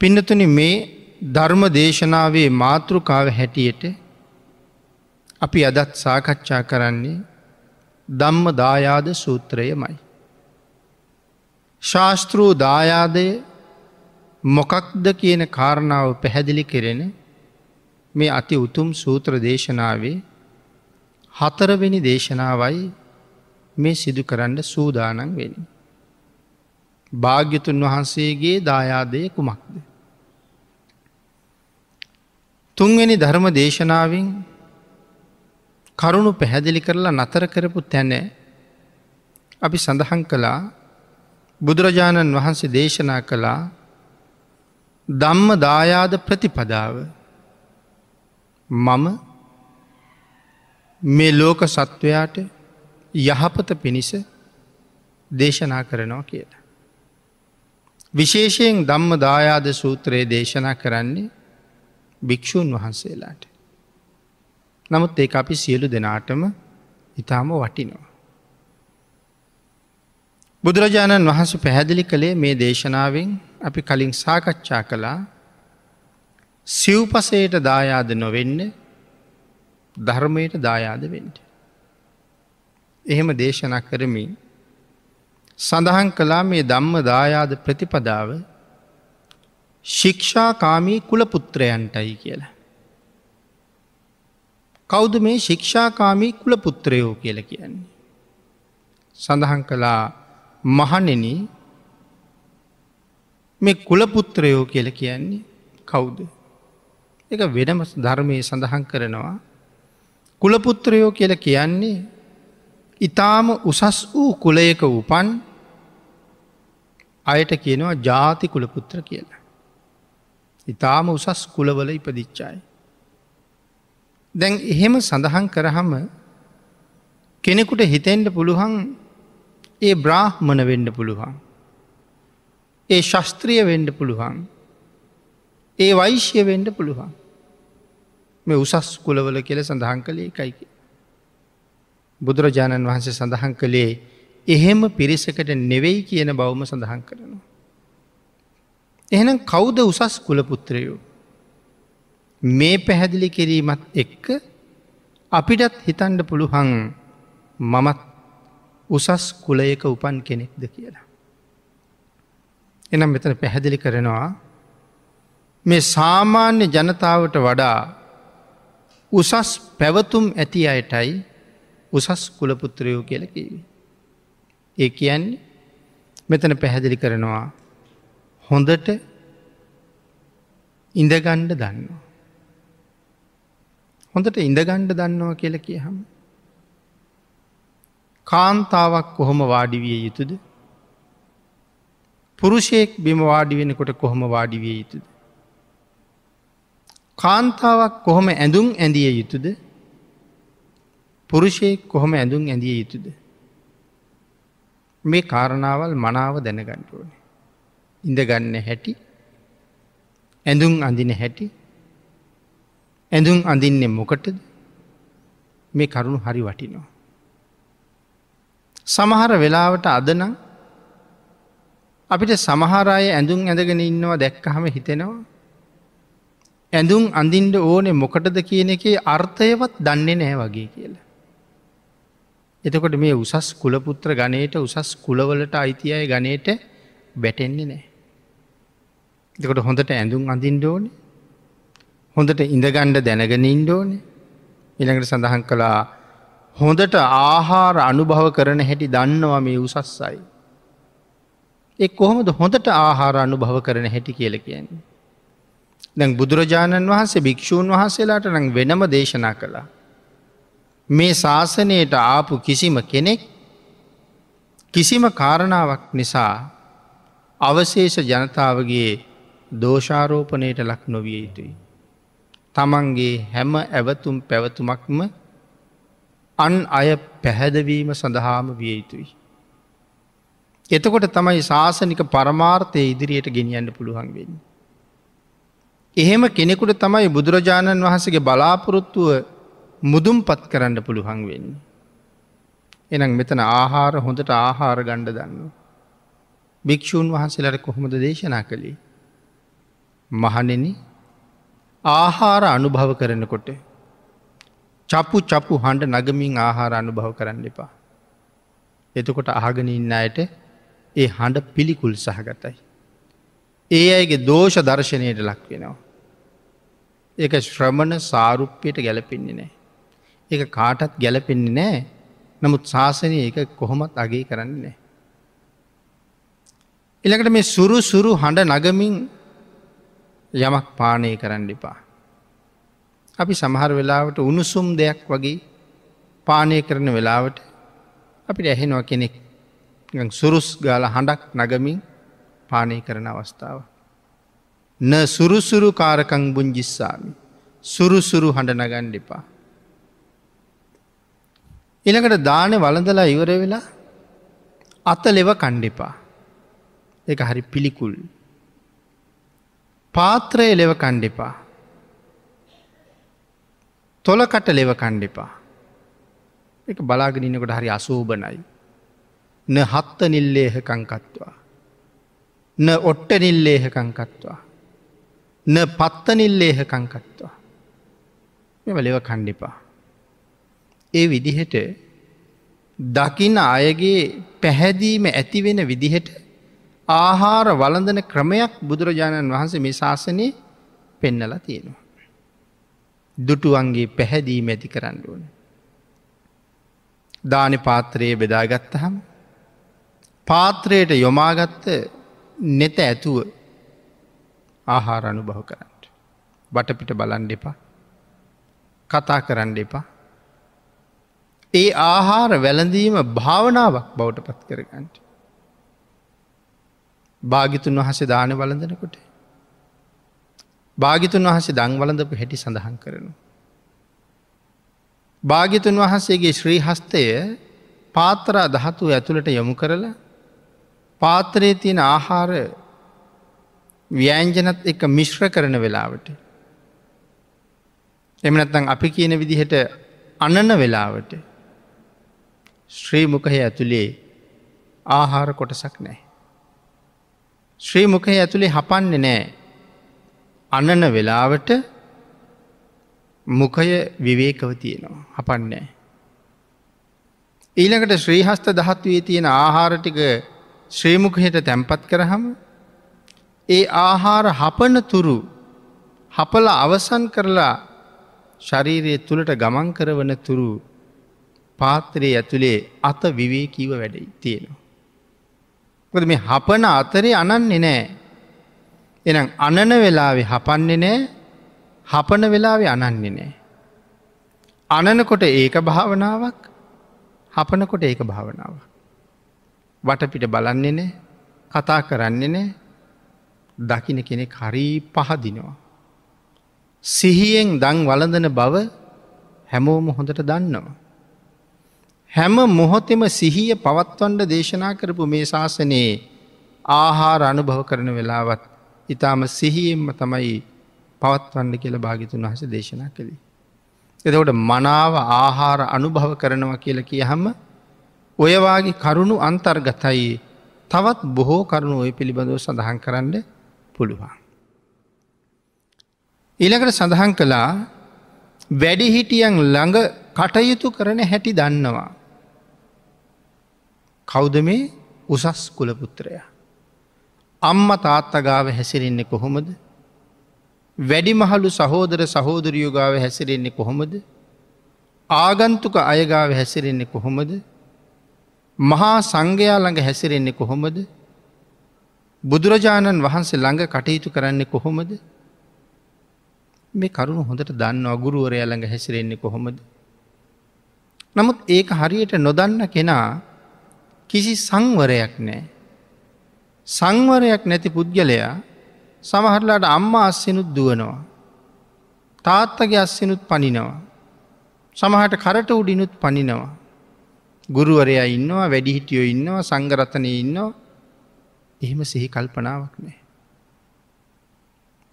පින්නතුනි මේ ධර්ම දේශනාවේ මාතෘකාව හැටියට අපි අදත් සාකච්ඡා කරන්නේ ධම්ම දායාද සූත්‍රයමයි. ශාස්තෘූ දායාදය මොකක්ද කියන කාරණාව පැහැදිලි කෙරෙන මේ අති උතුම් සූත්‍ර දේශනාවේ හතරවෙනි දේශනාවයි මේ සිදු කරන්න සූදානන් වෙන. භාග්‍යතුන් වහන්සේගේ දායාදය කුමක්ද. තුන්වෙනි ධර්ම දේශනාවෙන් කරුණු පැහැදිලි කරලා නතර කරපු තැන අපි සඳහන් කළා බුදුරජාණන් වහන්සේ දේශනා කළා ධම්ම දායාද ප්‍රතිපදාව මම මේ ලෝක සත්වයාට යහපත පිණිස දේශනා කරනවා කියලා. විශේෂයෙන් ධම්ම දායාද සූත්‍රයේ දේශනා කරන්නේ භික්‍ෂූන් වහන්සේලාට. නමුත් ඒ අපි සියලු දෙනාටම ඉතාම වටිනවා. බුදුරජාණන් වහන්ස පැහැදිලි කළේ මේ දේශනාවෙන් අපි කලින් සාකච්ඡා කළා සිව්පසයට දායාද නොවෙන්න ධර්මයට දායාද වෙන්ට. එහෙම දේශනා කරමින් සඳහන් කලා මේ ධම්ම දායාද ප්‍රතිපදාව ශික්ෂාකාමී කුලපුත්‍රයන්ටයි කියලා. කෞුද මේ ශික්ෂාකාමී කුලපුත්‍රයෝ කියල කියන්නේ. සඳහන් කළා මහනෙන මේ කුලපුත්‍රයෝ කියල කියන්නේ කවුද. එක වෙනම ධර්මය සඳහන් කරනවා. කුලපුත්‍රයෝ කියල කියන්නේ ඉතාම උසස් වූ කුලයක උපන් අයට කියනවා ජාති කුලපුත්‍ර කියලා. ඉතාම උසස් කුලවල ඉපදිච්චායි. දැන් එහෙම සඳහන් කරහම කෙනෙකුට හිතෙන්ට පුළුවන් ඒ බ්‍රාහ්මණ වෙන්ඩ පුළුවන්. ඒ ශස්ත්‍රිය වෙන්ඩ පුළුවන්. ඒ වෛශ්‍ය වෙන්ඩ පුළුවන්. මේ උසස් කුලවල කියල සඳහන් කළේ එකයිකි. බුදුරජාණන් වහන්සේ සඳහන් කළේ එහෙම පිරිසකට නෙවෙයි කියන බවම සඳහන් කරනවා. එහෙනම් කෞුද උසස් කුලපුත්‍රයෝ. මේ පැහැදිලි කිරීමත් එක්ක අපිටත් හිතන්ඩ පුළුහන් මමත් උසස් කුලයක උපන් කෙනෙක්ද කියලා. එනම් මෙතන පැහැදිලි කරනවා මේ සාමාන්‍ය ජනතාවට වඩා උසස් පැවතුම් ඇති අයටයි උසස් කුලපුත්‍රයෝ කියල කිවී. ඒ කියන්නේ මෙතන පැහැදිලි කරනවා හොඳට ඉඳගණ්ඩ දන්නවා. හොඳට ඉඳගණ්ඩ දන්නවා කියල කියහම. කාන්තාවක් කොහොම වාඩිවිය යුතුද. පුරුෂයෙක් බිම වාඩි වෙනකොට කොහොම වාඩිවිය යුතුද. කාන්තාවක් කොහොම ඇඳුම් ඇඳිය යුතුද පුරුෂයෙක් කොහොම ඇඳුම් ඇඳිය යුතුද. මේ කාරණාවල් මනාව දැනගණ්ඩුවන. ඉඳගන්න හැටි ඇඳුම් අඳින හැටි ඇඳුම් අඳින්නේ මොකටද මේ කරුණු හරි වටිනවා. සමහර වෙලාවට අදනම් අපිට සමහරය ඇඳුම් ඇඳගෙන ඉන්නවා දැක්කහම හිතෙනවා ඇඳුම් අඳින්ට ඕනෙ මොකටද කියන එකේ අර්ථයවත් දන්නේ නෑ වගේ කියලා. එතකොට මේ උසස් කුලපුත්‍ර ගනයට උසස් කුලවලට අයිතියය ගනයට බැටෙන්නේ නෑ. එතකොට හොඳට ඇඳුම් අඳින්ට ඕනේ හොඳට ඉඳගණ්ඩ දැනගෙන ඉන්ඩෝන ඉළඟට සඳහන් කළා හොඳට ආහාර අනුභව කරන හැටි දන්නවා මේ උසස්සයි. එක් කොහොමද හොඳට ආහාර අනුභව කරන හැටි කියල කියන්නේ. දැන් බුදුරජාණන් වහන්සේ භික්‍ෂූන් වහන්සේලාට නං වෙනම දේශනා කළා. මේ ශාසනයට ආපු කිසිම කෙනෙක් කිසිම කාරණාවක් නිසා අවශේෂ ජනතාවගේ දෝෂාරෝපනයට ලක් නොවිය යුතුයි. තමන්ගේ හැම ඇවතුම් පැවතුමක්ම අන් අය පැහැදවීම සඳහාම විය යුතුයි. එතකොට තමයි ශාසනික පරමාර්ථය ඉදිරියට ගෙනියන්න පුළුවන් වෙන්න. එහෙම කෙනෙකුට තමයි බුදුරජාණන් වහසගේ බලාපොරොත්තුව මුදුම් පත් කරන්න පුළුවන් වෙන්න. එනම් මෙතන ආහාර හොඳට ආහාර ගණ්ඩ දන්න. භික්‍ෂූන් වහන්සේලට කොහොමද දේශනා කළේ. මහනෙන ආහාර අනුභව කරනකොට චපු චපු හඬ නගමින් ආහාර අනුභව කරන්න එපා. එතකොට අහගෙන ඉන්න අයට ඒ හඬ පිළිකුල් සහගතයි. ඒ අයගේ දෝෂ දර්ශනයට ලක් වෙනවා. ඒක ශ්‍රමණ සාරුප්පයට ගැලපෙන්නේ නෑ. ඒ කාටත් ගැලපෙන්නේ නෑ නමුත් ශාසනය ඒක කොහොමත් අගේ කරන්නේ නෑ. එළකට මේ සුරු සුරු හඬ නගමින් යමක් පානය කරන්න එපා. අපි සමහර වෙලාවට උණුසුම් දෙයක් වගේ පානය කරන වෙලාවට අපිට ඇහෙනවා කෙනෙක් සුරුස් ගාල හඬක් නගමින් පානය කරන අවස්ථාව. න සුරුසුරු කාරකං බුංජිස්සාමි. සුරුසුරු හඬ නගන්න එපා. එළකට දාන වලඳලා ඉවර වෙලා අත ලෙව කණ්ඩිපා. එක හරි පිළිකුල්. පාත්‍රය ලෙව කණ්ඩිපා. තොලකට ලෙව කණ්ඩිපා. එක බලාගෙනන්නකොට හරි අසූභනයි. න හත්ත නිල්ලේහකංකත්වා. න ඔට්ට නිල්ලේහකංකත්වා. න පත්ත නිල්ලේහකංකත්වා. මෙම ලෙව කණ්ඩිපා. ඒ විදිහට දකින අයගේ පැහැදීම ඇතිවෙන විදිහට ආහාර වලඳන ක්‍රමයක් බුදුරජාණන් වහන්සේ මේ ශාසනය පෙන්නල තියෙනවා. දුටුවන්ගේ පැහැදීම ඇති කරන්න ඕන. දානි පාත්‍රයේ බෙදාගත්තහම පාත්‍රයට යොමාගත්ත නෙත ඇතුව ආහාර අනුභව කරන්න. බටපිට බලන් දෙපා කතා කරන්න එපා. ඒ ආහාර වැළඳීම භාවනාවක් බවට පත් කරගන්නට. භාගිතුන් වහසේ දාන වලඳනකොට. භාගිතුන් වහසේ දං වලඳපු හැටි සඳහන් කරනු. භාගිතුන් වහන්සේගේ ශ්‍රී හස්තය පාතරා දහතු ඇතුළට යොමු කරලා පාත්‍රයේ තියෙන ආහාර ව්‍යෑංජනත් එක මිශ්‍ර කරන වෙලාවට. එමනත්තං අපි කියන විදිහට අනන වෙලාවට ශ්‍රී මුකහ ඇතුළේ ආහාර කොටසක් නෑ. ශ්‍රී මුකහ ඇතුළේ හපන්නේ නෑ අනන වෙලාවට මුකය විවේකව තියෙනවා හපන්නෑ. ඊළඟට ශ්‍රීහස්ත දහත්වයේ තියෙන ආහාරටික ශ්‍රීමුකහයට තැන්පත් කරහම ඒ ආහාර හපන තුරු හපල අවසන් කරලා ශරීරය තුළට ගමන් කරවන තුරු පාත්‍රයේ ඇතුළේ අත විවේකීව වැඩයි තියෙනවා. කොද මේ හපන අතරේ අනන්නේ නෑ. එනම් අනන වෙලාවෙ හපන්නේ නෑ හපන වෙලාවෙ අනන්නේ නෑ. අනනකොට ඒක භාවනාවක් හපනකොට ඒක භාවනාව. වටපිට බලන්නේ නෑ කතා කරන්නේ නෑ දකින කෙනෙක් හරී පහදිනවා. සිහියෙන් දං වලඳන බව හැමෝම හොඳට දන්නවා. හැම මොහොතෙම සිහිය පවත්වන්ඩ දේශනා කරපු මේ ශාසනයේ ආහාර අනුභව කරන වෙලාවත් ඉතාම සිහියෙන්ම තමයි පවත්වන්න කියල භාගිතුන් වහස දේශනා කළේ. එතකොට මනාව ආහාර අනුභව කරනවා කියල කිය හම ඔයවාගේ කරුණු අන්තර්ගතයි තවත් බොහෝ කරුණු ඔය පිළිබඳව සඳහන් කරන්න පුළුවන්. ඊළකට සඳහන් කළා වැඩිහිටියන් ළඟ කටයුතු කරන හැටි දන්නවා. කෞද මේ උසස් කුලපුත්‍රය. අම්ම තාත්තගාව හැසිරෙන්නේ කොහොමද. වැඩිමහලු සහෝදර සහෝදරියෝගාව හැසිරෙන්නේ කොහොමද. ආගන්තුක අයගාව හැසිරෙන්නේ කොහොමද. මහා සංඝයා ළඟ හැසිරෙන්නේ කොහොමද. බුදුරජාණන් වහන්සේ ළඟ කටයුතු කරන්නේ කොහොමද. මේ කරුණු හොඳට දන්න අගුරුවරය ළඟ හැසිරෙන්නේ කොහොමද. නමුත් ඒක හරියට නොදන්න කෙනා කිසි සංවරයක් නෑ. සංවරයක් නැති පුද්ගලයා සමහරලාට අම්මා අස්සෙනුත් දුවනවා. තාත්තගේ අස්සෙනුත් පනිනවා. සමහට කරට උඩිනුත් පනිනවා. ගුරුවරයා ඉන්නවා වැඩිහිටියෝ ඉන්නවා සංගරතනය ඉන්නවා එහෙම සිහි කල්පනාවක් නෑ.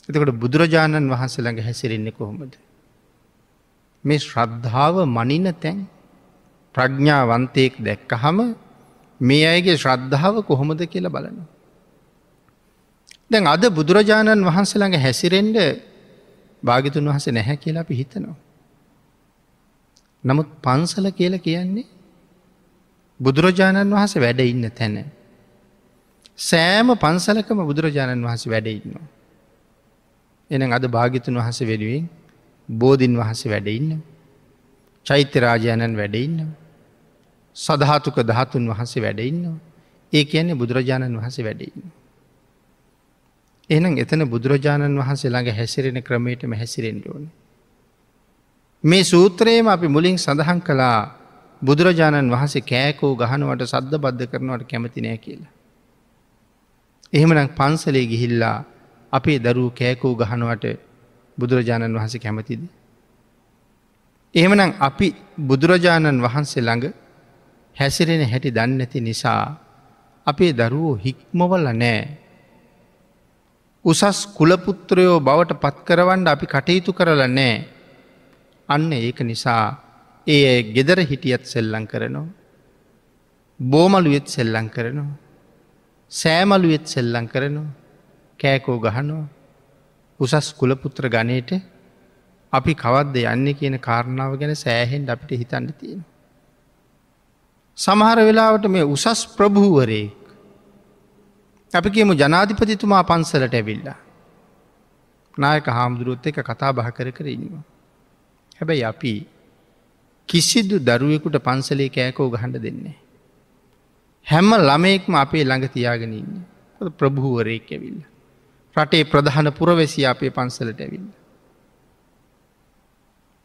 එතකොට බුදුරජාණන් වහන්සේ ළඟ හැසිරෙන්නේ කොහොමද. මේ ශ්‍රද්ධාව මනින තැන් ප්‍රඥාවන්තයෙක් දැක්ක හම මේ අයගේ ශ්‍රද්ධාව කොහොමද කියලා බලන. දැන් අද බුදුරජාණන් වහන්සේළඟ හැසිරෙන්ඩ භාගිතුන් වහස නැහැ කියලා අපි හිතනවා. නමුත් පන්සල කියල කියන්නේ බුදුරජාණන් වහස වැඩ ඉන්න තැන. සෑම පන්සලකම බුදුරජාණන් වහස වැඩ ඉන්නවා. එන අද භාගිතුන් වහස වෙනුවෙන් බෝධීන් වහස වැඩ ඉන්න. චෛත්‍යරාජයණන් වැඩ ඉන්නවා. සදහතුක දහතුන් වහන්සේ වැඩඉන්නවා. ඒ කියන්නේ බුදුරජාණන් වහසේ වැඩඉන්න. එනම් එතන බුදුරජාණන් වහන්සේ ළඟ හැසිරෙන ක්‍රමයටම හැසිරෙන්ඩෝන. මේ සූත්‍රයේම අපි මුලින් සඳහන් කළා බුදුරජාණන් වහන්සේ කෑකෝ ගහනුවට සද්ධ බද්ධ කරනවට කැමති නෑ කියලා. එහෙමනම් පන්සලේ ගිහිල්ලා අපේ දරූ කෑකෝ ගහනුවට බුදුරජාණන් වහන්සේ කැමතිද. එහෙමනම් අපි බුදුරජාණන් වහන්සේ ළඟ හැසිරෙන හැටි දන්නඇති නිසා අපේ දරුවෝ හික්මවල නෑ. උසස් කුලපුත්‍රයෝ බවට පත්කරවන්ඩ අපි කටයුතු කරල නෑ. අන්න ඒක නිසා ඒ ගෙදර හිටියත් සෙල්ලං කරනවා. බෝමලුවෙත් සෙල්ලං කරනවා. සෑමලුවෙත් සෙල්ලං කරනවා. කෑකෝ ගහනවා. උසස් කුලපුත්‍ර ගනයට අපි කවද්ද යන්න කියන කාරණාව ගැන සෑහෙන්ට අපිට හිතන්න තියෙනවා. සමහර වෙලාවට මේ උසස් ප්‍රභූවරයෙක් අපි කියමු ජනාධිපතිතුමා පන්සලට ඇවිල්ලා. නායක හාමුදුරුවොත් එක කතා බහ කර කර ඉන්නවා. හැබැයි අපි කිසිදු දරුවෙකුට පන්සලේ කෑකෝ ගහන්ඩ දෙන්නේ. හැම්ම ළමයෙක්ම අපේ ළඟ තියාගෙන ඉන්න ප්‍රභූවරයෙක් ඇවිල්ල. රටේ ප්‍රධාන පුරවැසි අපේ පන්සලට ඇවිල්ල.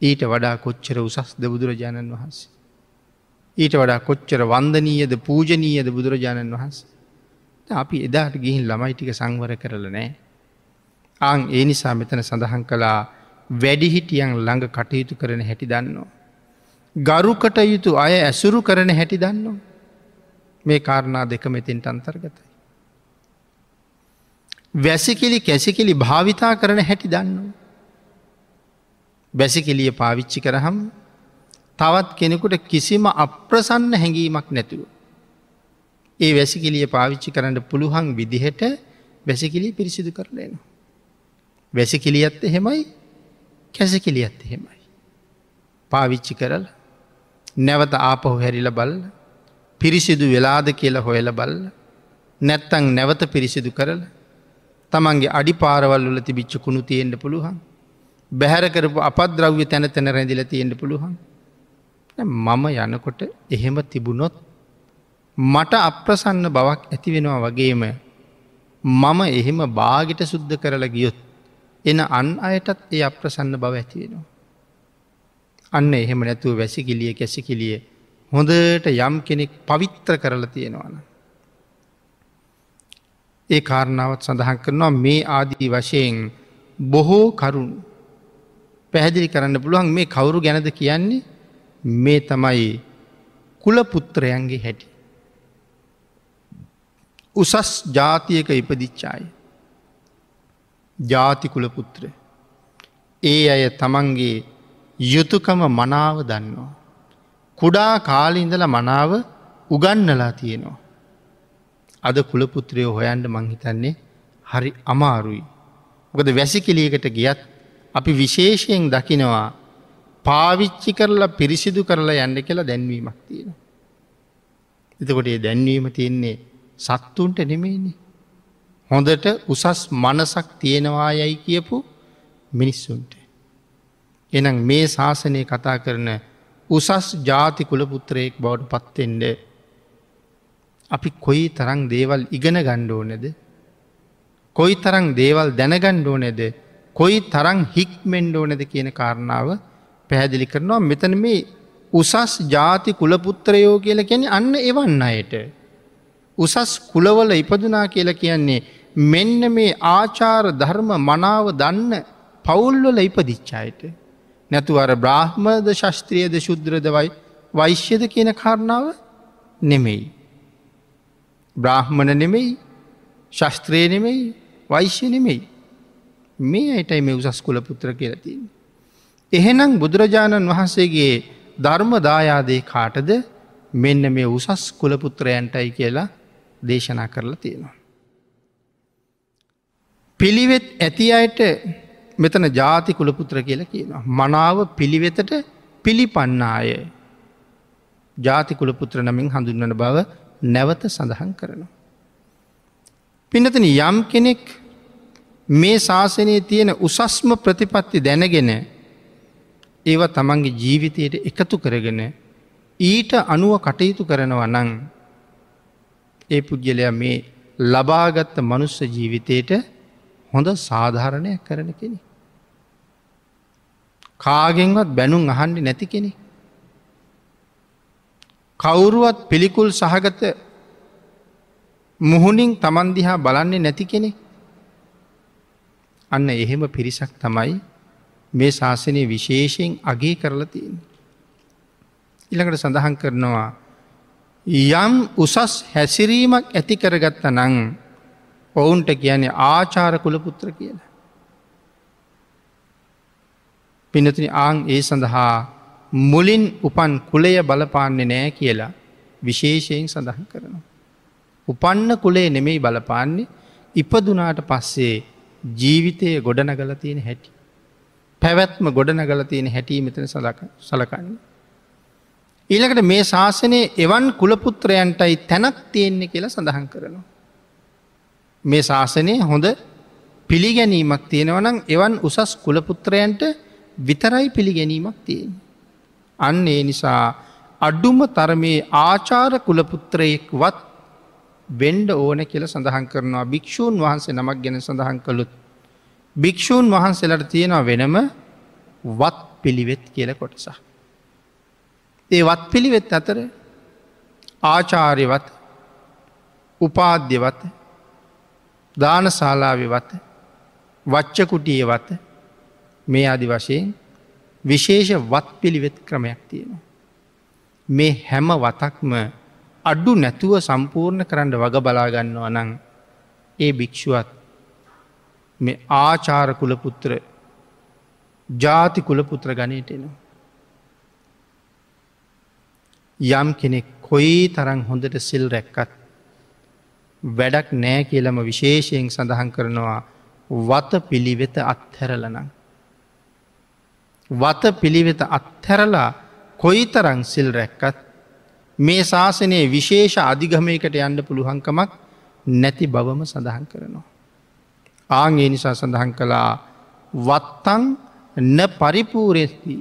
ඊට වඩා කොච්චර උසස් ද බුදුරජාණන් වහන්සේ. ඊට වඩා කොච්චර වන්දනීයද පූජනීයද බුදුරජාණන් වහන්සේ. අපි එදාට ගිහින් ළමයිටික සංවර කරල නෑ. ආං ඒ නිසා මෙතන සඳහන් කළා වැඩිහිටියන් ළඟ කටයුතු කරන හැටි දන්නවා. ගරුකට යුතු අය ඇසුරු කරන හැටි දන්නවා. මේ කාරණා දෙක මෙතින්ට අන්තර්ගතයි. වැසිකිලි කැසිකිලි භාවිතා කරන හැටි දන්නවා. බැසිකිලිය පාවිච්චි කරහම් තවත් කෙනෙකුට කිසිම අප්‍රසන්න හැඟීමක් නැතුව. ඒ වැසිකිලිය පාවිච්චි කරන්න පුළුවන් විදිහට වැසිකිලි පිරිසිදු කරලයන. වැසිකිලියත් එහෙමයි කැසකිලියත් එහෙමයි. පාවිච්චි කරල නැවත ආපහු හැරිල බල්ල පිරිසිදු වෙලාද කියලා හොයල බල්ල නැත්තං නැවත පිරිසිදු කරල තමන්ගේ අඩි පාරවල්ල තිබිච්ච කුණු තියෙන්ට පුළුවන් බැහැර කරපු අපද්‍රව්‍ය තැන තැන රැඳිල තියෙන්ට පුළුවන් මම යනකොට එහෙම තිබුණොත් මට අප්‍රසන්න බවක් ඇති වෙනවා වගේම මම එහෙම බාගිට සුද්ධ කරලා ගියොත් එන අන් අයටත් ඒ අප්‍රසන්න බව ඇති වෙනවා. අන්න එහෙම නැතුව වැසිකිලිය කැසිකිලිය හොඳට යම් කෙනෙක් පවිත්‍ර කරලා තියෙනවාන. ඒ කාරණාවත් සඳහන් කරනවා මේ ආදී වශයෙන් බොහෝ කරුණු පැහැදිලි කරන්න පුළුවන් මේ කවුරු ගැනද කියන්නේ මේ තමයි කුලපුත්‍රයන්ගේ හැටි. උසස් ජාතියක ඉපදිච්චාය. ජාතිකුලපුත්‍ර. ඒ අය තමන්ගේ යුතුකම මනාව දන්නවා. කුඩා කාලිඉඳල මනාව උගන්නලා තියෙනවා. අද කුලපුත්‍රයෝ හොයන්ට මංහිතන්නේ හරි අමාරුයි. ගොද වැසිකිලියකට ගියත් අපි විශේෂයෙන් දකිනවා පාවිච්චි කරලා පිරිසිදු කරලා යන්න කියලා දැන්වීමක් තියෙන. එතකොට ඒ දැන්වීම තියෙන්නේ සත්තුන්ට නෙමේනි. හොඳට උසස් මනසක් තියෙනවා යැයි කියපු මිනිස්සුන්ට. එනම් මේ ශාසනය කතා කරන උසස් ජාති කුලපුත්‍රයෙක් බවට පත්තෙන්ඩ අපි කොයි තරං දේවල් ඉගෙන ගණ්ඩෝ නැද කොයි තරං දේවල් දැනගණ්ඩෝ නැද කොයි තරං හික්මෙන්ඩෝ නැද කියන කාරණාව පැහැදිලි කරනවා මෙතන මේ උසස් ජාති කුලපුත්‍රයෝ කියල කැන අන්න එවන්න අයට. උසස් කුලවල ඉපදුනා කියලා කියන්නේ මෙන්න මේ ආචාර ධර්ම මනාව දන්න පවුල්වල ඉපදිච්චායට. නැතු අර බ්‍රාහ්මද ශස්ත්‍රියද ශුද්‍රදවයි වෛශ්‍යද කියන කාරණාව නෙමෙයි. බ්‍රාහ්මණ නෙමෙයි ශස්ත්‍රය නෙමෙයි වෛශ්‍ය නෙමෙයි. මේ අයටයි මේ උසස් කුල පුත්‍ර කියලතින්නේ. එහෙනම් බුදුරජාණන් වහන්සේගේ ධර්මදායාදේ කාටද මෙන්න මේ උසස් කුලපුත්‍රයන්ටයි කියලා දේශනා කරලා තියෙනවා. පිළිවෙත් ඇති අයට මෙතන ජාති කුලපුත්‍ර කියලා කියනවා. මනාව පිළිවෙතට පිළිපන්නාය ජාති කුලපුත්‍ර නමින් හඳුන්වන බව නැවත සඳහන් කරනවා. පිනතන යම් කෙනෙක් මේ ශාසනයේ තියෙන උසස්ම ප්‍රතිපත්ති දැනගෙන ඒව තමන්ගේ ජීවිතයට එකතු කරගෙන ඊට අනුව කටයුතු කරනවා නං ඒ පුද්ගලයා මේ ලබාගත්ත මනුස්ස ජීවිතයට හොඳ සාධාරණයක් කරන කෙනෙ. කාගෙන්වත් බැනුම් අහන්ඩි නැති කෙනෙ. කවුරුවත් පිළිකුල් සහගත මුහුණින් තමන්දිහා බලන්නේ නැති කෙනෙ. අන්න එහෙම පිරිසක් තමයි මේ ශාසනය විශේෂයෙන් අගේ කරලා තියෙන. ඉළඟට සඳහන් කරනවා යම් උසස් හැසිරීමක් ඇති කරගත්ත නං ඔවුන්ට කියන්නේ ආචාර කුලපුත්‍ර කියලා. පිනතින ආං ඒ සඳහා මුලින් උපන් කුලය බලපාන්නේ නෑ කියලා විශේෂයෙන් සඳහන් කරනවා. උපන්න කුලේ නෙමෙයි බලපාන්නේ ඉපදුනාට පස්සේ ජීවිතය ගොඩනගල තියෙන හැටි. පැවැත්ම ගොඩනගල තියෙන හැටි මෙතන සලකන්න. ඊළකට මේ ශාසනයේ එවන් කුලපුත්‍රයන්ටයි තැනක් තියෙන්නේ කියලා සඳහන් කරනවා. මේ ශාසනය හොඳ පිළිගැනීමක් තියෙනවනම් එවන් උසස් කුලපුත්‍රයන්ට විතරයි පිළිගැනීමක් තියෙන. අන්න ඒ නිසා අඩුම තරමේ ආචාර කුලපුත්‍රයෙක්වත් වෙන්ඩ ඕන කියල සඳහන් කරනවා භික්‍ෂූන් වහන්සේ නමක් ගැන සඳහන් කළුත්. භික්‍ෂූන් වහන්සේලට තියෙනවා වෙනම වත් පිළිවෙත් කියල කොටසක්. ඒ වත් පිළිවෙත් අතර ආචාර්යවත් උපාධ්‍යවත දානශාලාවවත් වච්චකුටියවත මේ අදි වශයෙන් විශේෂ වත් පිළිවෙත් ක්‍රමයක් තියෙනවා. මේ හැම වතක්ම අඩු නැතුව සම්පූර්ණ කරන්න වග බලාගන්නවා නං ඒ භික්‍ෂුවත් මේ ආචාර කුලපුත්‍ර ජාති කුලපුත්‍ර ගනයට එනවා. යම් කෙනෙක් කොයි තරං හොඳට සිල් රැක්කත් වැඩක් නෑ කියලම විශේෂයෙන් සඳහන් කරනවා වත පිළිවෙත අත්හැරලනං. වත පිළිවෙත අත්හැරලා කොයි තරං සිල් රැක්කත් මේ ශාසනයේ විශේෂ අධිගමයකට යන්න පුළුවන්කමක් නැති බවම සඳහන් කරනවා. ආගේ නිසා සඳහන් කළා වත්තං න පරිපූරෙති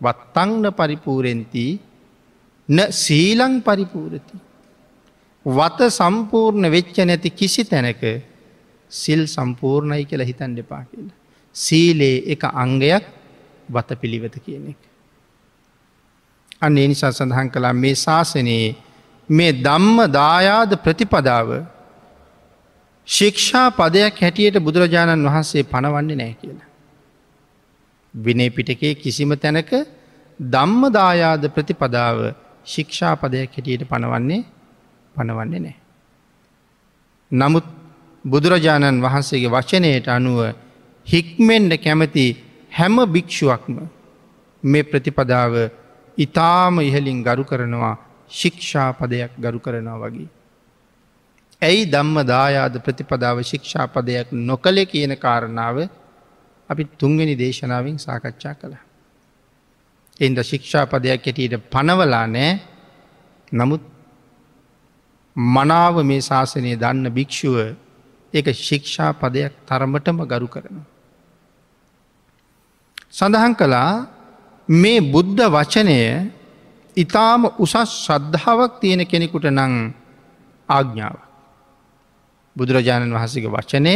වත්තංන පරිපූරෙන්ති න සීලං පරිපූරති. වත සම්පූර්ණ වෙච්ච නැති කිසි තැනක සිල් සම්පූර්ණයි කියලා හිතන් දෙපා කියලා. සීලේ එක අංගයක් වත පිළිවෙත කියන එක. අන්න ඒ නිසා සඳහන් කළා මේ ශාසනයේ මේ දම්ම දායාද ප්‍රතිපදාව ශික්ෂා පදයක් හැටියට බුදුරජාණන් වහන්සේ පණවන්නේ නෑ කියලා. විනේ පිටකේ කිසිම තැනක දම්ම දායාද ප්‍රතිපදාව ශික්ෂා පදයක් හැටියට පණවන්නේ පණවන්නේ නෑ. නමුත් බුදුරජාණන් වහන්සේගේ වචනයට අනුව හික්මෙන්ඩ කැමති හැම භික්‍ෂුවක්ම මේ ප්‍රතිපදාව ඉතාම ඉහලින් ගරු කරනවා ශික්ෂාපදයක් ගරු කරනවා වගේ. ඇයි දම්ම දායාද ප්‍රතිපදාව ශික්ෂාපදයක් නොකළෙ කියන කාරණාව අපි තුන්වෙනි දේශනාවෙන් සාකච්ඡා කළ. එන්ද ශික්ෂාපදයක් ඇටියට පනවලා නෑ නමුත් මනාව මේ ශාසනය දන්න භික්‍ෂුව එක ශික්ෂා පදයක් තරමටම ගරු කරනවා. සඳහන් කළා මේ බුද්ධ වචනය ඉතාම උසස් ශ්‍රද්ධාවක් තියෙන කෙනෙකුට නං ආග්ඥාව. බුදුරජාණන් වහසක වචනය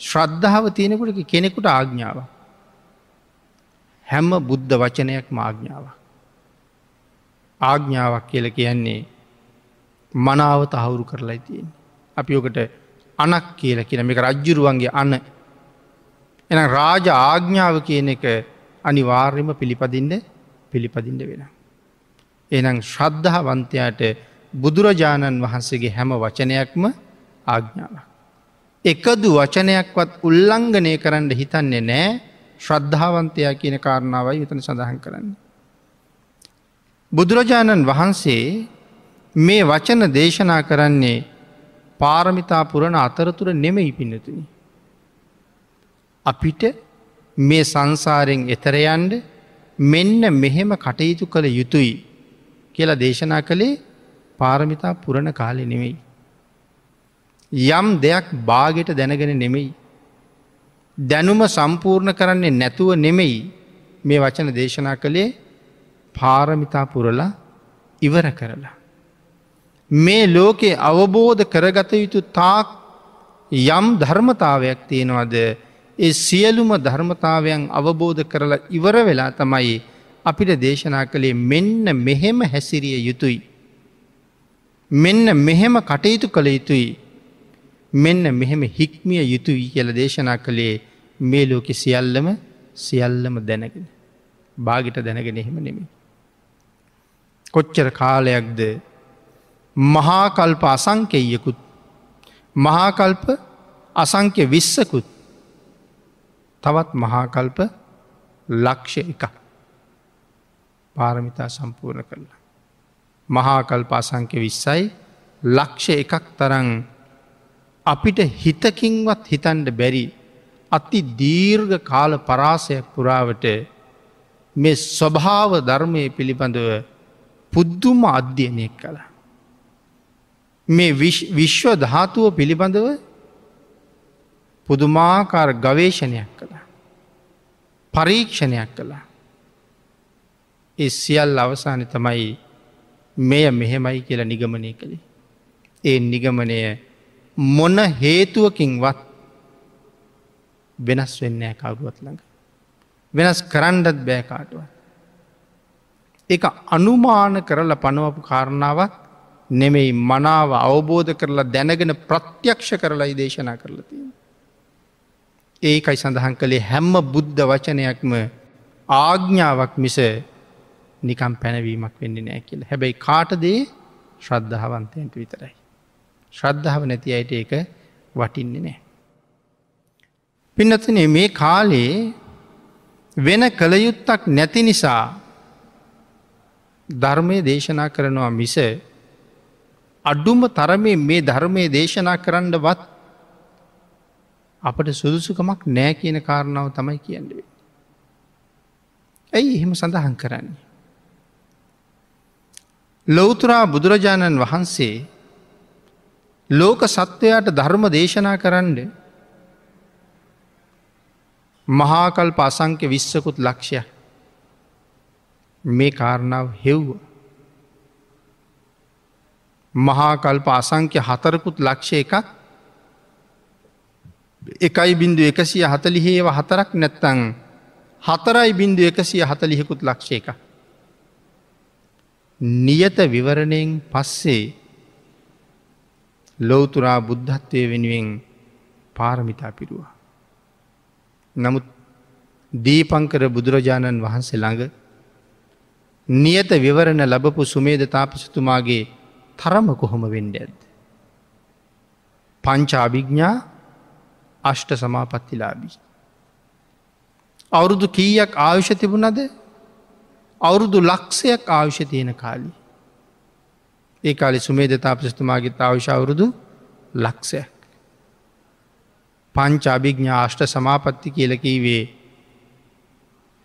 ශ්‍රද්ධාව තියෙනෙකුට කෙනෙකුට ආග්ඥාව. හැම්ම බුද්ධ වචනයක් මාග්ඥාව. ආග්ඥාවක් කියල කියන්නේ මනාව තහවුරු කරලා තියෙන. අපි ඕකට අනක් කියල කියන මේක රජ්ජුරුවන්ගේ අන්න එන රාජ ආග්ඥාව කියන එක අනිවාර්යම පිළිපදින්ට පිළිපදින්ට වෙන. එනම් ශ්‍රද්ධාවන්තයාට බුදුරජාණන් වහන්සේගේ හැම වචනයක්ම ආග්ඥාවක්. එකදු වචනයක්වත් උල්ලංඝනය කරන්න හිතන්නේ නෑ ශ්‍රද්ධාවන්තයා කියන කාරණාවයි විතන සඳහන් කරන්න. බුදුරජාණන් වහන්සේ මේ වචන දේශනා කරන්නේ පාරමිතා පුරණ අතරතුර නෙමෙයි පින්නතුනි. අපිට මේ සංසාරෙන් එතරයන්ඩ මෙන්න මෙහෙම කටයුතු කළ යුතුයි කියලා දේශනා කළේ පාරමිතා පුරණ කාලෙ නෙවෙයි. යම් දෙයක් බාගෙට දැනගෙන නෙමෙයි. දැනුම සම්පූර්ණ කරන්නේ නැතුව නෙමෙයි මේ වචන දේශනා කළේ පාරමිතා පුරලා ඉවර කරලා. මේ ලෝකේ අවබෝධ කරගත යුතු තාක් යම් ධර්මතාවයක් තියෙනවද ඒ සියලුම ධර්මතාවයන් අවබෝධ කරලා ඉවර වෙලා තමයි අපිට දේශනා කළේ මෙන්න මෙහෙම හැසිරිය යුතුයි. මෙන්න මෙහෙම කටයුතු කළ යුතුයි. මෙන්න මෙහෙම හික්මිය යුතුයි කියල දේශනා කළේ මේ ලෝකෙ සියල්ලම සියල්ලම දැනගෙන. බාගිට දැනගෙන එහෙම නෙමි. කොච්චර කාලයක්ද මහාකල්ප අසංකෙයකුත් මහාකල්ප අසංක්‍ය විස්සකුත් තවත් මහාකල්ප ලක්ෂ එක පාරමිතා සම්පූර්ණ කරලා. මහාකල්ප අසංක්‍ය විස්සයි ලක්ෂ එකක් තරන් අපිට හිතකින්වත් හිතන්ඩ බැරි අති දීර්ඝ කාල පරාසයක් පුරාවට මේ ස්වභාව ධර්මය පිළිබඳව පුද්දුම අධ්‍යයනයක් කළ. මේ විශ්ව ධාතුව පිළිබඳව පුදුමාකාර ගවේෂණයක් කළා. පරීක්ෂණයක් කළා. ඒ සියල් අවසානය තමයි මෙය මෙහෙමයි කියලා නිගමනය කළේ. ඒ නිගමනය මොන හේතුවකින්වත් වෙනස් වෙන්නෑ කවරුවත් ළඟ. වෙනස් කරන්නත් බෑකාටුව. එක අනුමාන කරලා පනුවපු කාරණාවක් නෙමෙයි මනාව අවබෝධ කරලා දැනගෙන ප්‍රත්‍යක්ෂ කරලායි දේශනා කරලා තියෙන. ඒකයි සඳහන් කළේ හැම්ම බුද්ධ වචනයක්ම ආග්ඥාවක් මිස නිකම් පැනවීමක් වෙන්නේ නෑ කියල හැබැයි කාටදේ ශ්‍රද්ධාවන්තයන්ට විතරයි. ශ්‍රද්ධාව නැති අයට ඒක වටින්නේ නෑ. පින්නතනේ මේ කාලේ වෙන කළයුත්තක් නැති නිසා ධර්මය දේශනා කරනවා මිස අඩුම තරමේ මේ ධර්මය දේශනා කරන්නවත් අපට සුදුසුකමක් නෑ කියන කාරණාව තමයි කියන්නවේ. ඇයි එහෙම සඳහන් කරන්නේ. ලොවතුරා බුදුරජාණන් වහන්සේ ලෝක සත්වයාට ධර්ම දේශනා කරන්න මහාකල් පසංක්‍ය විශ්සකුත් ලක්ෂය මේ කාරණාව හෙව්ව. මහාකල්ප අසංක්‍ය හතරකුත් ලක්ෂ එකක් එකයි බින්දු එකසිය හතලිහේව හතරක් නැත්තං හතරයි බින්දු එකසිය හතලිහෙකුත් ලක්ෂ එක. නියත විවරණයෙන් පස්සේ ලෝතුරා බුද්ධත්වය වෙනුවෙන් පාරමිතා පිරුවා. නමුත් දීපංකර බුදුරජාණන් වහන්සේ ළඟ නියත විවරණ ලබපු සුමේද තාපසතුමාගේ තරම කොහොම වෙන්ඩ ඇද. පංචාභිග්ඥා අෂ්ට සමාපත්තිලාබී. අවුරුදු කීයක් ආයුෂ තිබුණද අවුරුදු ලක්ෂයක් ආයුෂ තියෙන කාලි. ඒ කාලි සුමේද තාපසතුමාගේ ආවිශ අවුරුදු ලක්ෂයක්. පංච අභිග්ඥා අෂ්ට සමාපත්ති කියලකීවේ.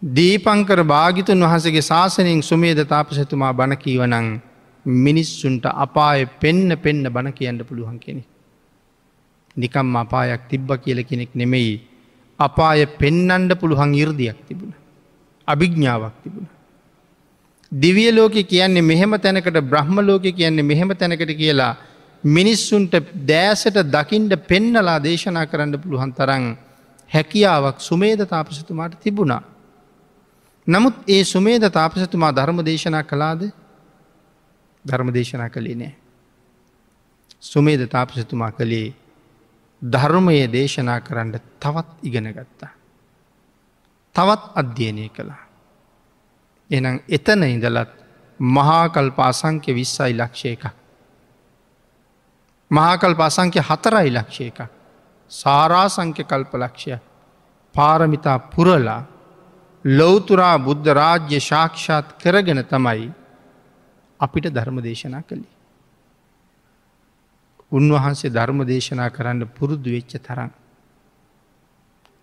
දීපංකර භාගිතුන් වහසගේ ශාසනයෙන් සුමේද තාපසතුමා බණකීවනං මිනිස්සුන්ට අපාය පෙන්න පෙන්න බණ කියන්න පුළුවන් කෙනෙ. නිකම් අපායක් තිබ්බ කියල කෙනෙක් නෙමෙයි අපාය පෙන්නන්ඩ පුළුවන් ඉර්දියක් තිබුණ. අභිග්ඥාවක් තිබුණ. දිවිය ලෝක කියන්නේ මෙහෙම තැනකට බ්‍රහ්ම ලෝක කියන්නේ මෙහෙම තැනකට කියලා මිනිස්සුන්ට දෑසට දකිින්ට පෙන්නලා දේශනා කරන්න පුළුවන් තරන් හැකියාවක් සුමේද තාපසතුමාට තිබුණා. නමුත් ඒ සුමේද තාපසතුමා ධර්ම දේශනා කලාද ධර්ම දේශනා කළේ නෑ. සුමේද තාපසතුමා කළේ ධර්මය දේශනා කරන්න තවත් ඉගෙන ගත්තා. තවත් අධ්‍යයනය කළා. එනම් එතන ඉඳලත් මහාකල්ප අසංක්‍ය විස්සයි ලක්ෂය එක. මහාකල්ප අසංක්‍ය හතරයි ලක්ෂය එක. සාරාසංක්‍ය කල්ප ලක්ෂය පාරමිතා පුරලා ලොවතුරා බුද්ධ රාජ්‍ය ශාක්ෂාත් කරගෙන තමයි අපිට ධර්ම දේශනා කළේ. උන්වහන්සේ ධර්ම දේශනා කරන්න පුරුදු වෙච්ච තරන්.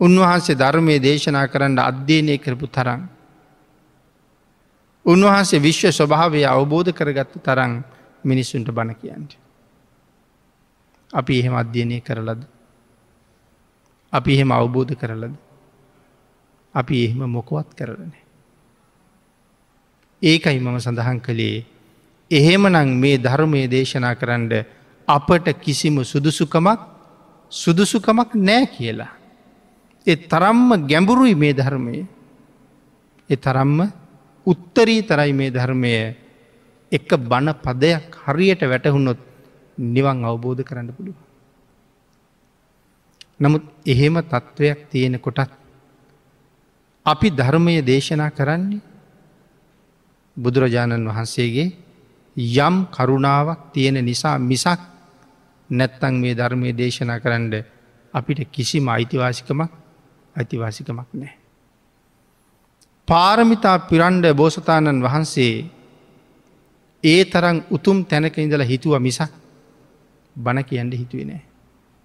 උන්වහන්සේ ධර්මය දේශනා කරන්න අධ්‍යයනය කරපු තරන්. උන්වහන්සේ විශ්ව ස්වභාවය අවබෝධ කරගත්ත තරන් මිනිස්සුන්ට බණ කියන්ට. අපි එහෙම අධ්‍යයනය කරලද. අපි එහෙම අවබෝධ කරලද. අපි එහෙම මොකවත් කරලන. ඒකයි මම සඳහන් කළේ එහෙමනං මේ ධර්මය දේශනා කරන්න අපට කිසිම සුදුසුකමක් සුදුසුකමක් නෑ කියලා. ඒ තරම්ම ගැඹුරුයි මේ ධර්මය. එ තරම්ම උත්තරී තරයි මේ ධර්මය එක බණ පදයක් හරියට වැටහුන්නොත් නිවන් අවබෝධ කරන්න පුළුව. නමුත් එහෙම තත්ත්වයක් තියෙන කොටත් අපි ධර්මය දේශනා කරන්නේ බුදුරජාණන් වහන්සේගේ යම් කරුණාවක් තියෙන නිසා මිසක් නැත්තං මේ ධර්මය දේශනා කරන්න අපිට කිසිම අයිතිවාසිකමක් අයිතිවාසිකමක් නෑ. පාරමිතා පිරන්ඩ බෝසතාණන් වහන්සේ ඒ තරම් උතුම් තැනක ඉඳල හිතුව මිසක් බණ කියන්න හිතුවේ නෑ.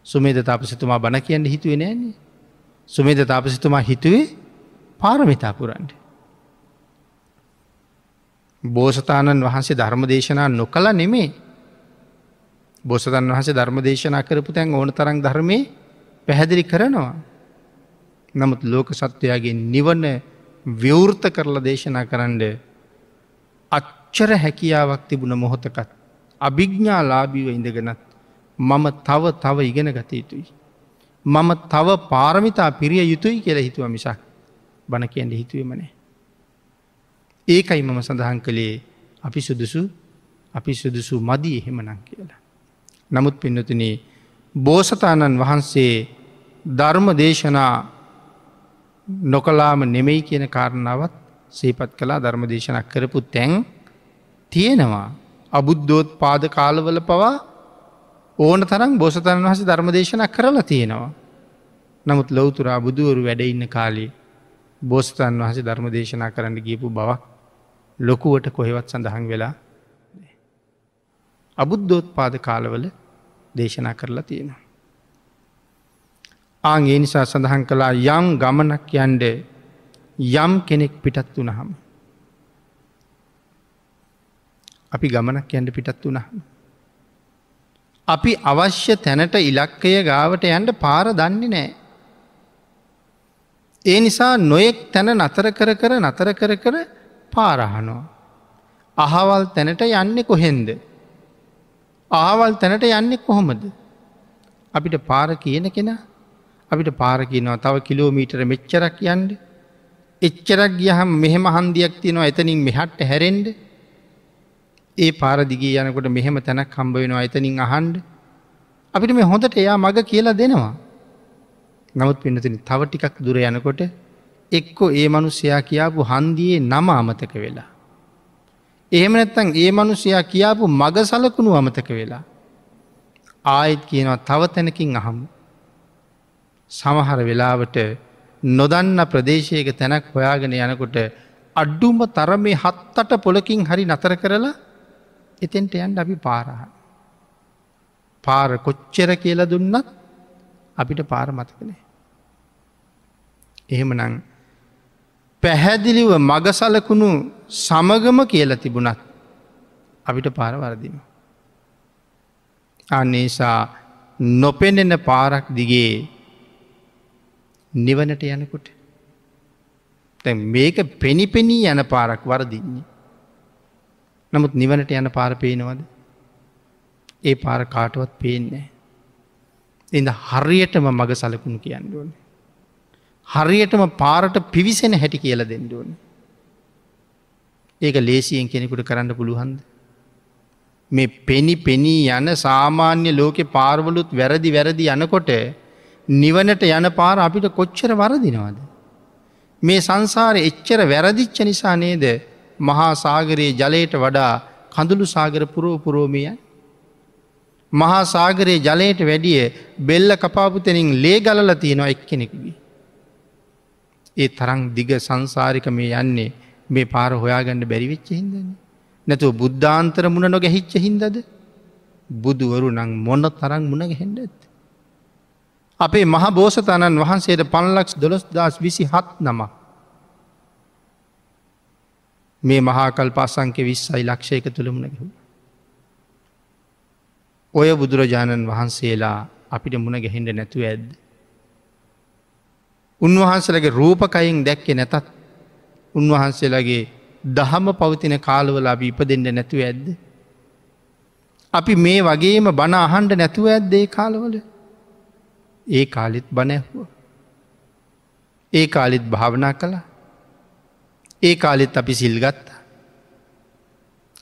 සුමේද තාපසිතුමා බණ කියන්න හිතුවේ නෑන්නේ. සුමේද තාපසිතුමා හිතුවේ පාරමිතා පුරන්ඩ. බෝසතාණන් වහන්සේ ධර්ම දේශනා නොකළ නෙමේ බොසතන් වහස ධර්ම දේශනා කරපු තැන් ඕන තරම් ධර්මය පැහැදිලි කරනවා. නමුත් ලෝක සත්වයාගේ නිවන ව්‍යවෘත කරලා දේශනා කරන්න අච්චර හැකියාවක් තිබුණ මොහොතකත් අභිග්ඥා ලාබීව ඉඳගෙනත් මම තව තව ඉගෙන ගත යුතුයි. මම තව පාරමිතා පිරිය යුතුයි කියලා හිතුව මිසක් බණ කියන්න හිතුවමනේ. ඒකයි මම සඳහන් කළේ අපි සුදුසු අපි සුදුසු මදී එහෙමනං කියලා. නමුත් පින්නතුන බෝසතාණන් වහන්සේ ධර්ම දේශනා නොකලාම නෙමෙයි කියන කාරණාවත් සේපත් කලා ධර්ම දේශනක් කරපු තැන් තියෙනවා. අබුද්ධෝත් පාද කාලවල පවා ඕන තරම් බෝසතන් වහස ධර්ම දේශනක් කරලා තියෙනවා. නමුත් ලොවතුරා බුදුවරු වැඩඉන්න කාලේ බෝස්තන් වහස ධර්ම දේශනා කරන්න ගියපු බවක් ලොකුවට කොහෙවත් සඳහන් වෙලා අබුද්ධෝත් පාද කාලවල දේශනා කරලා තියෙනවා. ආං ඒ නිසා සඳහන් කළා යම් ගමනක් යන්ඩ යම් කෙනෙක් පිටත් වනහම. අපි ගමනක් යන්ඩ පිටත් වනහම. අපි අවශ්‍ය තැනට ඉලක්කය ගාවට යන්ට පාර දන්නේ නෑ. ඒ නිසා නොයෙක් තැන නතර කර කර නතර කර කර පාරහනෝ. අහවල් තැනට යන්නේ කොහෙන්ද. ආවල් තැනට යන්නේ කොහොමද. අපිට පාර කියන කෙන අපිට පාර කියනවා තව කිලෝමීටර මෙච්චරක් යන්ඩ. එච්චරක් ගියහම් මෙහෙම හන්දියක් තියෙනවා එතනින් මෙහට්ට හැරෙන්ඩ ඒ පාරදිගේ යනකොට මෙහෙම තැනක් හම්බ වෙනවා එතනින් අහන්ඩ අපිට මේ හොඳට එයා මග කියලා දෙනවා. නමුත් පින්නතින තව ටිකක් දුර යනකොට එක්කො ඒ මනුස්සයා කියාපු හන්දියේ නම අමතක වෙලා. එහෙම නැත්තං ඒ මනුසයා කියාපු මග සලකුණු අමතක වෙලා. ආයිත් කියනවා තව තැනකින් අහමු. සමහර වෙලාවට නොදන්න ප්‍රදේශයක තැනක් හොයාගෙන යනකොට අඩ්ඩුම තරමේ හත්තට පොලකින් හරි නතර කරලා එතෙන්ට යන්ඩ අපි පාරහ. පාර කොච්චර කියල දුන්නත් අපිට පාර මතකනේ. එහෙමනං පැහැදිලිව මගසලකුණු සමගම කියල තිබුණත් අපිට පාරවරදිම. අන්නේසා නොපෙනෙන පාරක් දිගේ නිවනට යනකොට මේක පෙනිපෙනී යන පාරක් වරදින්නේ. නමුත් නිවනට යන පාර පේනවද. ඒ පාර කාටුවත් පේන්නේ. එඳ හරියටම මග සලකුණු කියන්න ඕනේ. හරියටම පාරට පිවිසෙන හැටි කියල දෙන්නඩුවන. ඒක ලේසියෙන් කෙනෙකුට කරන්න පුළුවන්ද. මේ පෙනි පෙනී යන සාමාන්‍ය ලෝකෙ පාර්වලුත් වැරදි වැරදි යනකොට නිවනට යන පාර අපිට කොච්චර වරදිනවද. මේ සංසාර එච්චර වැරදිච්ච නිසා නේද මහා සාගරයේ ජලයට වඩා කඳුළු සාගර පුරෝ පුරෝමියයි. මහා සාගරයේ ජලයට වැඩිය බෙල්ල කපාපුතනින් ලේ ගලල තියෙනවා එක්කෙනෙකුගේ. ඒ තරං දිග සංසාරික මේ යන්නේ මේ පාර හොයාගන්න බැරිවෙච්ච හිදන්නේ. නැතුව බුද්ධාන්තර මුණ නො ගැහිච්ච හින්දද බුදුවරු නං මොන්න තරං මුණ ගැහෙන්ඩ ඇත්. අපේ මහ බෝසතාණන් වහන්සේට පන්ලක්ස් දොළොස් දස් විසි හත් නම. මේ මහාකල් පස්සංක විස්සයි ලක්ෂයක තුළමුණ ගැහු. ඔය බුදුරජාණන් වහන්සේලා අපිට මුණ ගැහෙන්ට නැතුව ඇද්ද. උන්වහන්සලගේ රූපකයින් දැක්කෙ නැතත් උන්වහන්සේලාගේ දහම පවතින කාලවල අපි ඉප දෙන්න නැතුව ඇද්ද. අපි මේ වගේම බණ අහන්ඩ නැතුව ඇද්දේ කාලවල ඒ කාලිත් බනැහුව. ඒ කාලිත් භාවනා කළා ඒ කාලෙත් අපි සිල්ගත්ත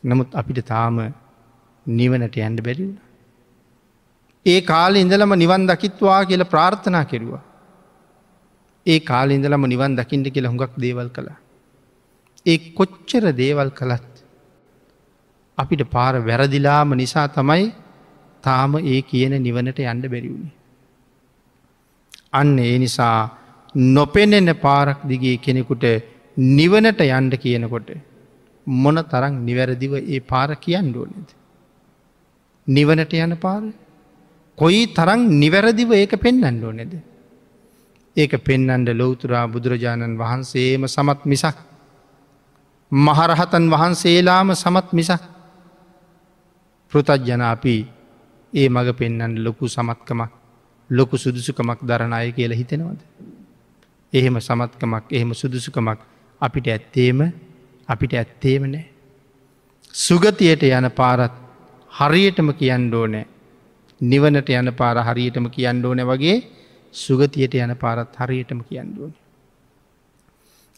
නමුත් අපිට තාම නිවනට ඇන්ඩ බැරිවුණ. ඒ කාල ඉඳලම නිවන් දකිත්වා කියල ප්‍රාර්ථනා කෙරුවා. ඒ කාල ඉඳලම නිවන් දකිින්ට කියල හුඟක් දේවල් කළා. ඒ කොච්චර දේවල් කළත් අපිට පාර වැරදිලාම නිසා තමයි තාම ඒ කියන නිවනට යන්ඩ බැරිවුණේ. අන්න ඒ නිසා නොපෙනෙන පාරක් දිගේ කෙනෙකුට නිවනට යන්ඩ කියනකොට මොන තරං නිවැරදිව ඒ පාර කියන්න ඕනෙද. නිවනට යන පාර කොයි තරං නිවැරදිව ඒක පෙන්න්න ඕනෙද. ඒක පෙන්නන්ඩ ලොවතුරා බුදුරජාණන් වහන්සේම සමත් මිසක්. මහරහතන් වහන්සේලාම සමත් මිසක් පෘතජ්ජන අපි ඒ මඟ පෙන්නන්න ලොකු සමත්කමක් ලොකු සුදුසුකමක් දරණය කියලා හිතෙනවද. එහෙම සමත්කමක් එහෙම සුදුසුකමක් අපිට ඇත්තේම අපිට ඇත්තේම නෑ. සුගතියට යන පාරත් හරියටම කියන්න ඕනෑ නිවනට යන පාර හරියටම කියන්න ඕන වගේ සුගතියට යන පාරත් හරියටම කියන්න ඕන.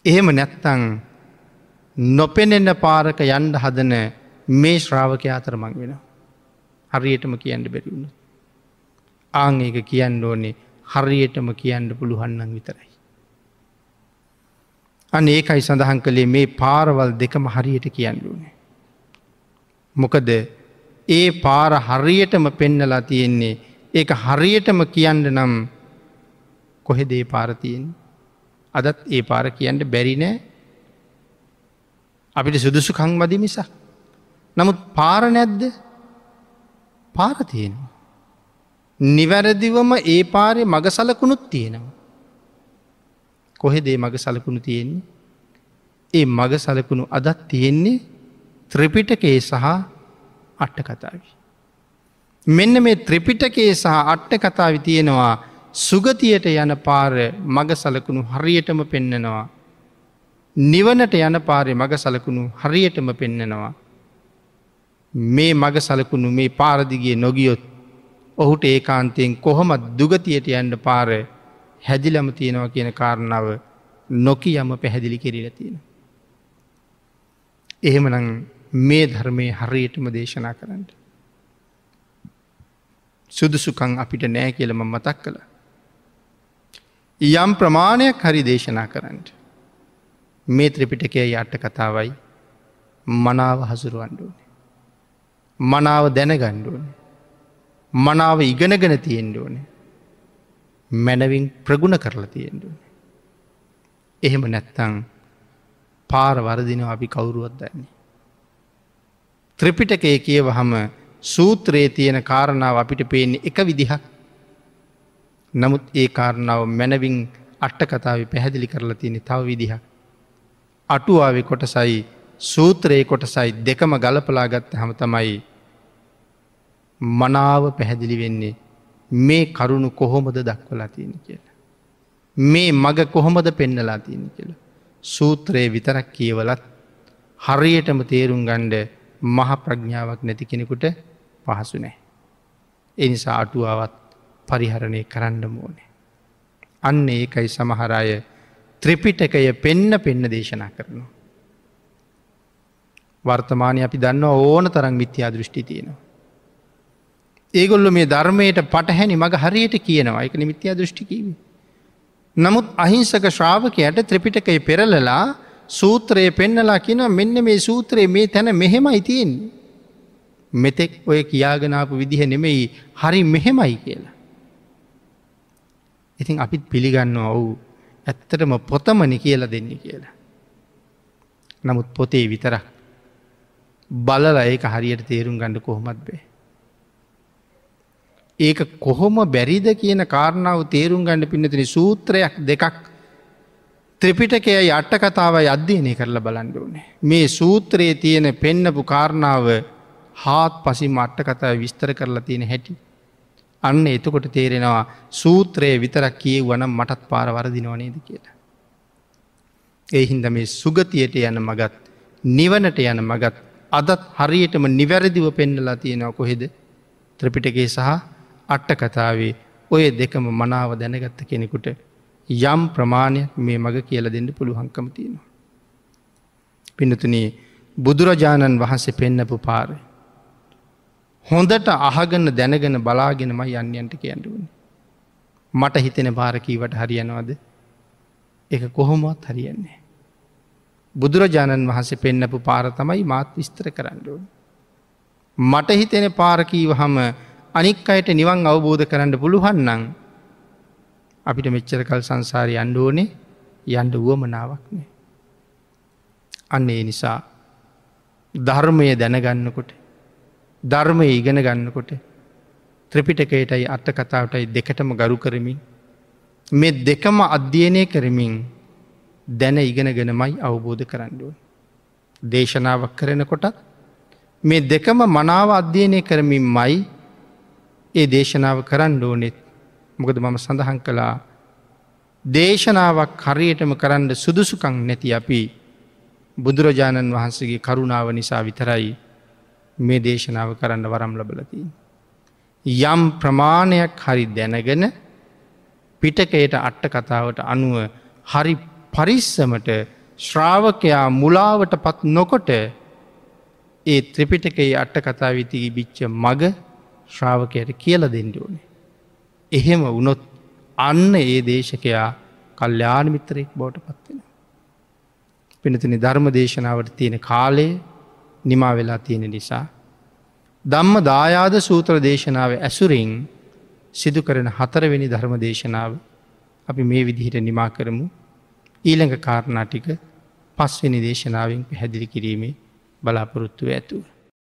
එහෙම නැත්තං නොපෙනෙන්න පාරක යන්ඩ හදන මේ ශ්‍රාවක අතරමං වෙන. හරියටම කියන්න බැරිවුණු. ආං ඒක කියන්න ඕනේ හරියටම කියන්න පුළුවන්නම් විතරයි. අන ඒකයි සඳහන් කළේ මේ පාරවල් දෙකම හරියට කියන්න ඕනේ. මොකද ඒ පාර හරියටම පෙන්නලා තියෙන්නේ ඒක හරියටම කියන්න නම් කොහෙදේ පාරතියෙන් අදත් ඒ පාර කියන්න බැරිනෑ අපිට සුදුසු කංමදි මිසක්. නමුත් පාර නැද්ද පාරතියෙනවා. නිවැරදිවම ඒ පාරය මග සලකුණුත් තියෙනවා. කොහෙදේ මග සලකුණු තියෙන්නේ. ඒ මග සලකුණු අදත් තියෙන්නේ ත්‍රිපිටකේ සහ අට්ට කතාවි. මෙන්න මේ ත්‍රිපිටකේ සහ අට්ට කතාවි තියෙනවා සුගතියට යන පාර මග සලකුණු හරියටම පෙන්නනවා. නිවනට යන පාරය මග සලකුණු හරියටම පෙන්නනවා. මේ මග සලකුණු මේ පාරදිගේ නොගියොත් ඔහුට ඒකාන්තයෙන් කොහොමත් දුගතියට යන්න පාර හැදිලම තියෙනවා කියන කාරණාව නොකි යම පැහැදිලි කෙරලා තියෙන. එහෙමනම් මේ ධර්මය හරියටම දේශනා කරන්න. සුදුසුකං අපිට නෑ කියලම මතක් කළ. යම් ප්‍රමාණයක් හරි දේශනා කරන්න. මේ ත්‍රිපිටකය යට කතාවයි මනාව හසුරුවන්ඩුවනේ. මනාව දැනගණ්ඩුවනේ. මනාව ඉගෙනගෙන තියෙන්ට ඕනේ. මැනවින් ප්‍රගුණ කරලා තියෙන්ටුවනේ. එහෙම නැත්තං පාර වරදිනව අපි කවුරුවත් දන්නේ. ත්‍රිපිටකය කියව හම සූත්‍රයේ තියෙන කාරණාව අපිට පේන්නේ එක විදිහක් නමුත් ඒ කාරණාව මැනවින් අට්ට කතාව පැහැදිලි කරලා තියෙන තව විදිහක්. අටුවාවෙ කොටසයි සූත්‍රයේ කොටසයි දෙකම ගලපලා ගත්ත හම තමයි මනාව පැහැදිලි වෙන්නේ මේ කරුණු කොහොමද දක්වලා තියෙන කියලා. මේ මග කොහොමද පෙන්නලා තියෙන කියලා. සූත්‍රයේ විතරක් කියවලත් හරියටම තේරුම් ගණ්ඩ මහ ප්‍රඥාවක් නැති කෙනෙකුට පහසු නෑ. එනිසා අටුවාවත් පරිහරණය කරන්න ඕනේ. අන්න ඒකයි සමහරය ත්‍රිපිටකය පෙන්න පෙන්න දේශනා කරනවා. වර්තමානය අපි දන්න ඕන තරම් මිත්‍යා දෘෂ්ටි තියෙනවා. ඒගොල්ල මේ ධර්මයට පටහැනි මඟ හරියට කියනවා එක නිමිත්‍යයා දෘෂ්ටිකීම. නමුත් අහිංසක ශ්‍රාවකයට ත්‍රිපිටකය පෙරලලා සූත්‍රයේ පෙන්නලා කියන මෙන්න මේ සූත්‍රයේ මේ තැන මෙහෙමයි තියෙන්. මෙතෙක් ඔය කියාගෙනාපු විදිහ නෙමෙයි හරි මෙහෙමයි කියලා. ඉතින් අපිත් පිළිගන්න ඔවු ඇත්තටම පොතමනි කියලා දෙන්න කියලා. නමුත් පොතේ විතරක් බලල ඒක හරියට තේරුම් ගණඩ කොහොමත් බේ. ඒක කොහොම බැරිද කියන කාරණාව තේරුම් ගණඩ පින්නතින සූත්‍රයක් දෙකක් ත්‍රිපිටකය යට්ට කතාව අධ්‍යයනය කරලා බලන්ඩුවනේ. මේ සූත්‍රයේ තියෙන පෙන්නපු කාරණාව හාත් පසි මට්ට කතාව විස්තර කරලා තියෙන හැටි. අන්න එතකොට තේරෙනවා සූත්‍රයේ විතරක් කිය වනම් මටත් පාර වරදිනවනේද කියලා. ඒ හින්ද මේ සුගතියට යන මගත් නිවනට යන මගත් අදත් හරියටම නිවැරදිව පෙන්නලා තියෙනව කොහෙද ත්‍රපිටගේ සහ අට්ට කතාවේ ඔය දෙකම මනාව දැනගත්ත කෙනෙකුට යම් ප්‍රමාණයක් මේ මඟ කියල දෙන්න පුළුවන්කම තියෙනවා. පිනතුනී බුදුරජාණන් වහන්සේ පෙන්නපු පාර. හොඳට අහගන්න දැනගෙන බලාගෙනම යන්නයන්ට කියන්නුවන. මට හිතෙන පාරකීවට හරියනවාද එක කොහොමත් හරියන්නේ. බුදුරජාණන් වහන්සේ පෙන්නපු පාර තමයි මාත් විස්තර කරන්නුවන්. මට හිතෙන පාරකීව හම අනික් අයට නිවන් අවබෝධ කරන්න පුළුවන්නන් අපිට මෙච්චරකල් සංසාරය අන්ඩුවනේ යන්ඩ වුවමනාවක්නේ. අන්න ඒ නිසා ධර්මය දැනගන්නකොට ධර්මය ඉගෙන ගන්නකොට ත්‍රපිටකයටයි අත්ත කතාවටයි දෙකටම ගරු කරමින් මේ දෙකම අධ්‍යයනය කරමින් දැන ඉගෙනගෙනමයි අවබෝධ කරන්නුව. දේශනාවක් කරනකොටත් මේ දෙකම මනාව අධ්‍යයනය කරමින් මයි ඒ දේශනාව කරන්න ඕනෙත් මොකද මම සඳහන් කළා දේශනාවක් හරියටම කරන්න සුදුසුකං නැති අපි බුදුරජාණන් වහන්සේගේ කරුණාව නිසා විතරයි මේ දේශනාව කරන්න වරම් ලබලතිී. යම් ප්‍රමාණයක් හරි දැනගෙන පිටකයට අට්ට කතාවට අනුව හරි පරිස්සමට ශ්‍රාවකයා මුලාවට පත් නොකොට ඒ ත්‍රිපිටකේ අට්ට කතා විතිී බිච්ච මග ශ්‍රාවකයට කියල දෙන්න ඕනේ. එහෙම වුණොත් අන්න ඒ දේශකයා කල්්‍යාන මිත්‍රයෙක් බෝට පත්වෙන. පිනතිනි ධර්ම දේශනාවට තියෙන කාලය නිමා වෙලා තියෙන නිසා. දම්ම දායාද සූත්‍ර දේශනාව ඇසුරින් සිදු කරන හතරවෙනි ධර්ම දේශනාව අපි මේ විදිහට නිමා කරමු ඊළඟ කාරණාටික පස්වෙනි දේශනාවෙන් පැහැදිලි කිරීමේ බලාපොරොත්තුව ඇතුව.